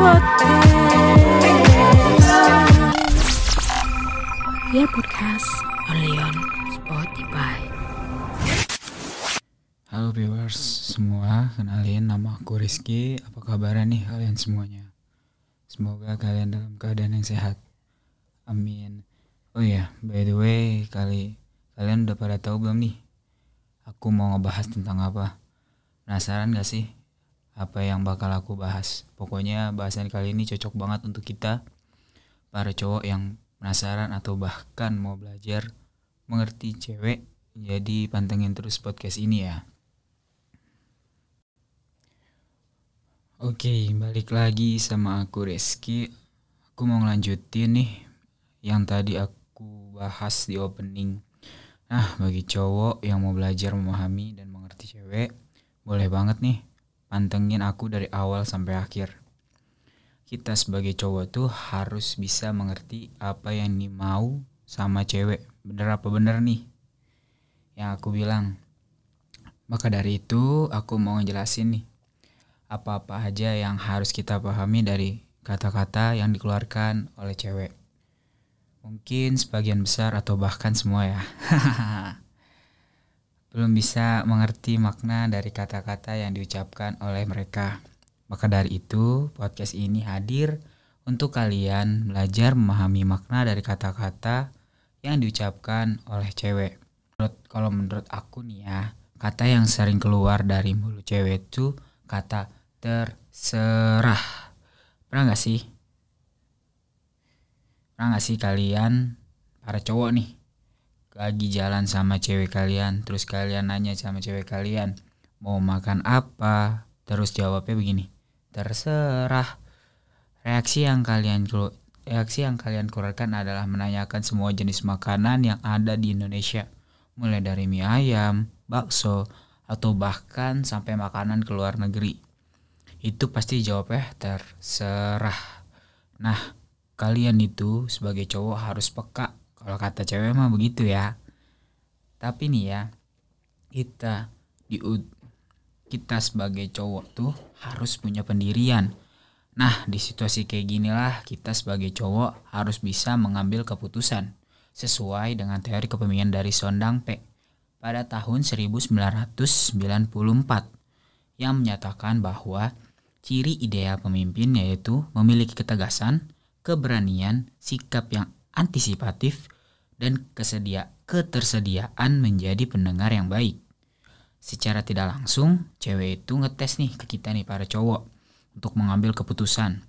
Your podcast only on Spotify. Halo viewers semua, kenalin nama aku Rizky. Apa kabar nih kalian semuanya? Semoga kalian dalam keadaan yang sehat. Amin. Oh iya, by the way, kali kalian udah pada tahu belum nih? Aku mau ngebahas tentang apa? Penasaran gak sih? Apa yang bakal aku bahas? Pokoknya bahasan kali ini cocok banget untuk kita para cowok yang penasaran atau bahkan mau belajar mengerti cewek. Jadi pantengin terus podcast ini ya. Oke, balik lagi sama aku Reski. Aku mau ngelanjutin nih yang tadi aku bahas di opening. Nah, bagi cowok yang mau belajar memahami dan mengerti cewek, boleh banget nih pantengin aku dari awal sampai akhir. Kita sebagai cowok tuh harus bisa mengerti apa yang dimau sama cewek. Bener apa bener nih? Yang aku bilang. Maka dari itu aku mau ngejelasin nih apa-apa aja yang harus kita pahami dari kata-kata yang dikeluarkan oleh cewek. Mungkin sebagian besar atau bahkan semua ya. Belum bisa mengerti makna dari kata-kata yang diucapkan oleh mereka. Maka dari itu, podcast ini hadir untuk kalian belajar memahami makna dari kata-kata yang diucapkan oleh cewek. Menurut, kalau menurut aku nih ya, kata yang sering keluar dari mulut cewek itu kata terserah. Pernah gak sih? Pernah gak sih kalian, para cowok nih, lagi jalan sama cewek kalian, terus kalian nanya sama cewek kalian, mau makan apa? Terus jawabnya begini, terserah. Reaksi yang kalian reaksi yang kalian keluarkan adalah menanyakan semua jenis makanan yang ada di Indonesia, mulai dari mie ayam, bakso, atau bahkan sampai makanan ke luar negeri. Itu pasti jawabnya terserah. Nah, kalian itu sebagai cowok harus peka kalau kata cewek mah begitu ya. Tapi nih ya, kita di kita sebagai cowok tuh harus punya pendirian. Nah, di situasi kayak ginilah kita sebagai cowok harus bisa mengambil keputusan sesuai dengan teori kepemimpinan dari Sondang P pada tahun 1994 yang menyatakan bahwa ciri ideal pemimpin yaitu memiliki ketegasan, keberanian, sikap yang antisipatif, dan kesedia ketersediaan menjadi pendengar yang baik. Secara tidak langsung, cewek itu ngetes nih ke kita nih para cowok untuk mengambil keputusan.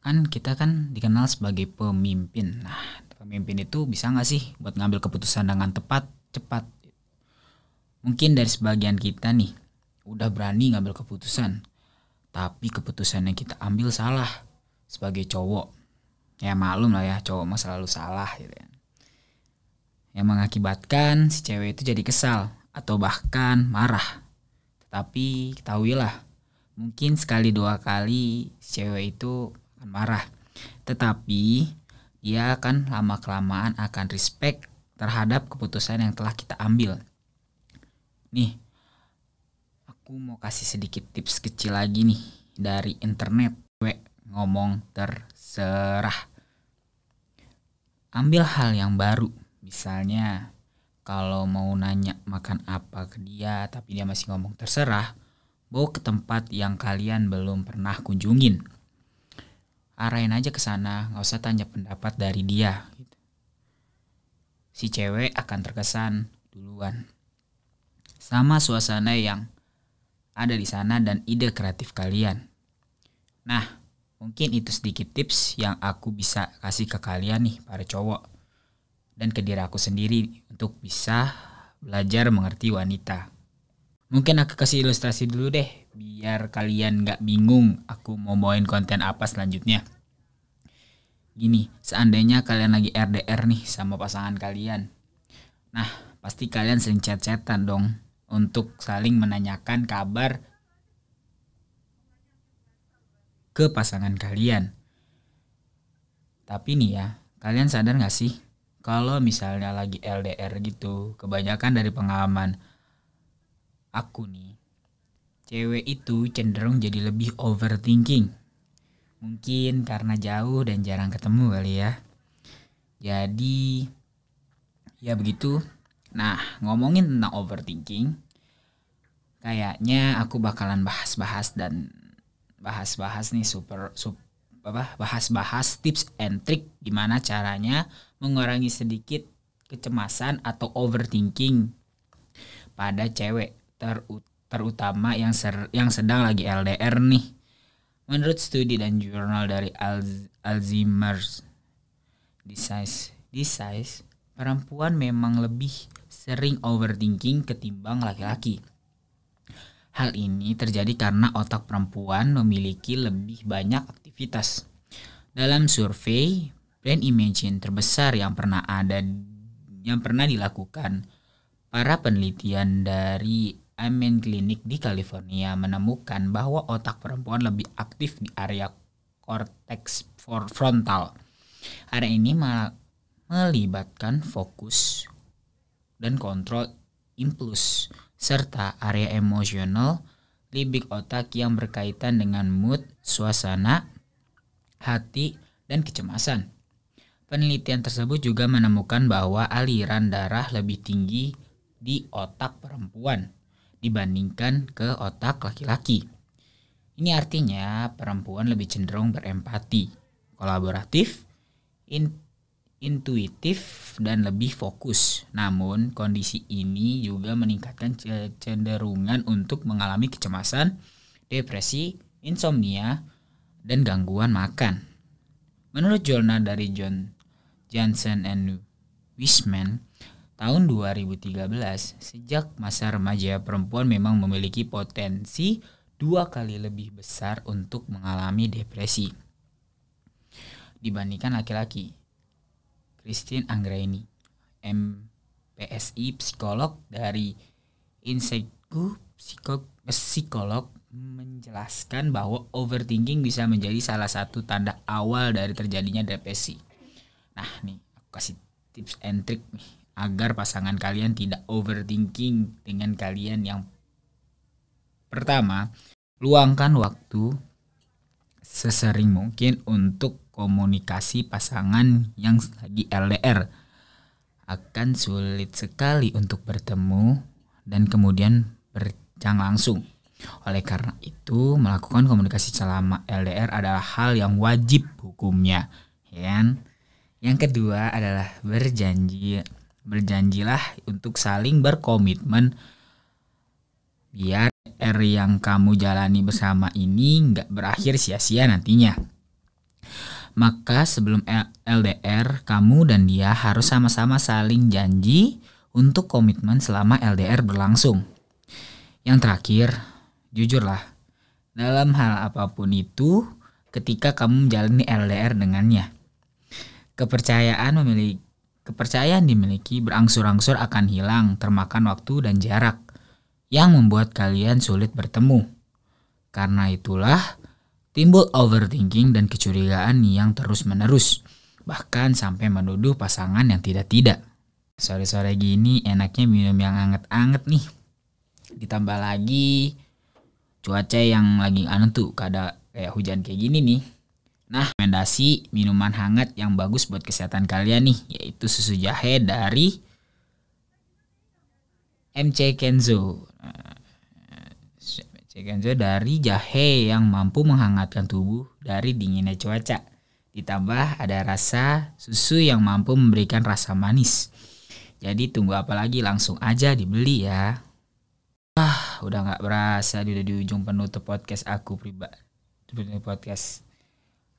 Kan kita kan dikenal sebagai pemimpin. Nah, pemimpin itu bisa nggak sih buat ngambil keputusan dengan tepat, cepat? Mungkin dari sebagian kita nih udah berani ngambil keputusan, tapi keputusan yang kita ambil salah sebagai cowok ya malum lah ya cowok mah selalu salah gitu ya. Yang mengakibatkan si cewek itu jadi kesal atau bahkan marah. Tetapi ketahuilah mungkin sekali dua kali si cewek itu akan marah. Tetapi dia akan lama kelamaan akan respect terhadap keputusan yang telah kita ambil. Nih aku mau kasih sedikit tips kecil lagi nih dari internet ngomong terserah. Ambil hal yang baru, misalnya kalau mau nanya makan apa ke dia tapi dia masih ngomong terserah, bawa ke tempat yang kalian belum pernah kunjungin. Arahin aja ke sana, nggak usah tanya pendapat dari dia. Gitu. Si cewek akan terkesan duluan. Sama suasana yang ada di sana dan ide kreatif kalian. Nah, Mungkin itu sedikit tips yang aku bisa kasih ke kalian nih para cowok dan ke diri aku sendiri untuk bisa belajar mengerti wanita. Mungkin aku kasih ilustrasi dulu deh biar kalian gak bingung aku mau bawain konten apa selanjutnya. Gini, seandainya kalian lagi RDR nih sama pasangan kalian. Nah, pasti kalian sering chat-chatan dong untuk saling menanyakan kabar ke pasangan kalian. Tapi nih ya, kalian sadar gak sih kalau misalnya lagi LDR gitu, kebanyakan dari pengalaman aku nih, cewek itu cenderung jadi lebih overthinking Mungkin karena jauh dan jarang ketemu kali ya. Jadi ya begitu. Nah, ngomongin tentang overthinking, kayaknya aku bakalan bahas-bahas dan bahas-bahas nih super, super apa bahas-bahas tips and trick gimana caranya mengurangi sedikit kecemasan atau overthinking pada cewek ter, terutama yang ser, yang sedang lagi LDR nih. Menurut studi dan jurnal dari Alz, Alzheimer's disease, disease, perempuan memang lebih sering overthinking ketimbang laki-laki. Hal ini terjadi karena otak perempuan memiliki lebih banyak aktivitas. Dalam survei Brain Imagine terbesar yang pernah ada yang pernah dilakukan, para penelitian dari Amen Clinic di California menemukan bahwa otak perempuan lebih aktif di area korteks frontal. Area ini melibatkan fokus dan kontrol impuls serta area emosional libik otak yang berkaitan dengan mood, suasana, hati, dan kecemasan. Penelitian tersebut juga menemukan bahwa aliran darah lebih tinggi di otak perempuan dibandingkan ke otak laki-laki. Ini artinya perempuan lebih cenderung berempati, kolaboratif, intuitif dan lebih fokus. Namun, kondisi ini juga meningkatkan kecenderungan untuk mengalami kecemasan, depresi, insomnia, dan gangguan makan. Menurut jurnal dari John Johnson and Wisman, tahun 2013, sejak masa remaja perempuan memang memiliki potensi dua kali lebih besar untuk mengalami depresi dibandingkan laki-laki. Christine Anggraini, MPSI psikolog dari Insightku psikolog menjelaskan bahwa overthinking bisa menjadi salah satu tanda awal dari terjadinya depresi. Nah, nih aku kasih tips and trick nih agar pasangan kalian tidak overthinking dengan kalian yang pertama, luangkan waktu sesering mungkin untuk komunikasi pasangan yang lagi LDR akan sulit sekali untuk bertemu dan kemudian berjang langsung. Oleh karena itu, melakukan komunikasi selama LDR adalah hal yang wajib hukumnya. Ya? Yang kedua adalah berjanji. Berjanjilah untuk saling berkomitmen biar R yang kamu jalani bersama ini nggak berakhir sia-sia nantinya. Maka sebelum LDR, kamu dan dia harus sama-sama saling janji untuk komitmen selama LDR berlangsung. Yang terakhir, jujurlah, dalam hal apa pun itu, ketika kamu menjalani LDR dengannya, kepercayaan memiliki kepercayaan dimiliki berangsur-angsur akan hilang termakan waktu dan jarak yang membuat kalian sulit bertemu. Karena itulah, Timbul overthinking dan kecurigaan yang terus-menerus, bahkan sampai menuduh pasangan yang tidak-tidak. Sore-sore gini enaknya minum yang anget-anget nih. Ditambah lagi cuaca yang lagi anu tuh kada kayak hujan kayak gini nih. Nah, rekomendasi minuman hangat yang bagus buat kesehatan kalian nih, yaitu susu jahe dari MC Kenzo. Nah, Sekenzo dari jahe yang mampu menghangatkan tubuh dari dinginnya cuaca. Ditambah ada rasa susu yang mampu memberikan rasa manis. Jadi tunggu apa lagi langsung aja dibeli ya. Ah, udah nggak berasa udah di ujung penutup podcast aku pribadi. Podcast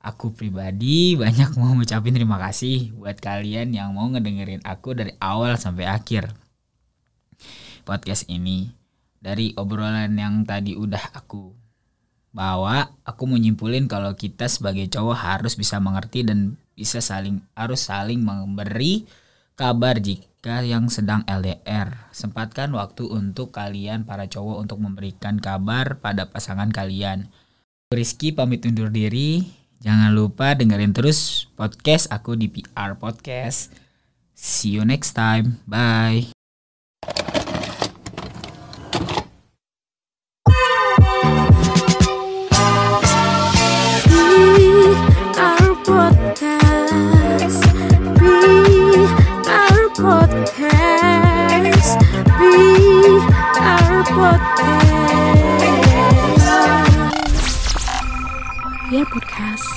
aku pribadi banyak mau ngucapin terima kasih buat kalian yang mau ngedengerin aku dari awal sampai akhir podcast ini dari obrolan yang tadi udah aku bawa, aku menyimpulin kalau kita sebagai cowok harus bisa mengerti dan bisa saling harus saling memberi kabar jika yang sedang LDR. Sempatkan waktu untuk kalian para cowok untuk memberikan kabar pada pasangan kalian. Rizky pamit undur diri. Jangan lupa dengerin terus podcast aku di PR Podcast. See you next time. Bye. Podcast only on Spotify.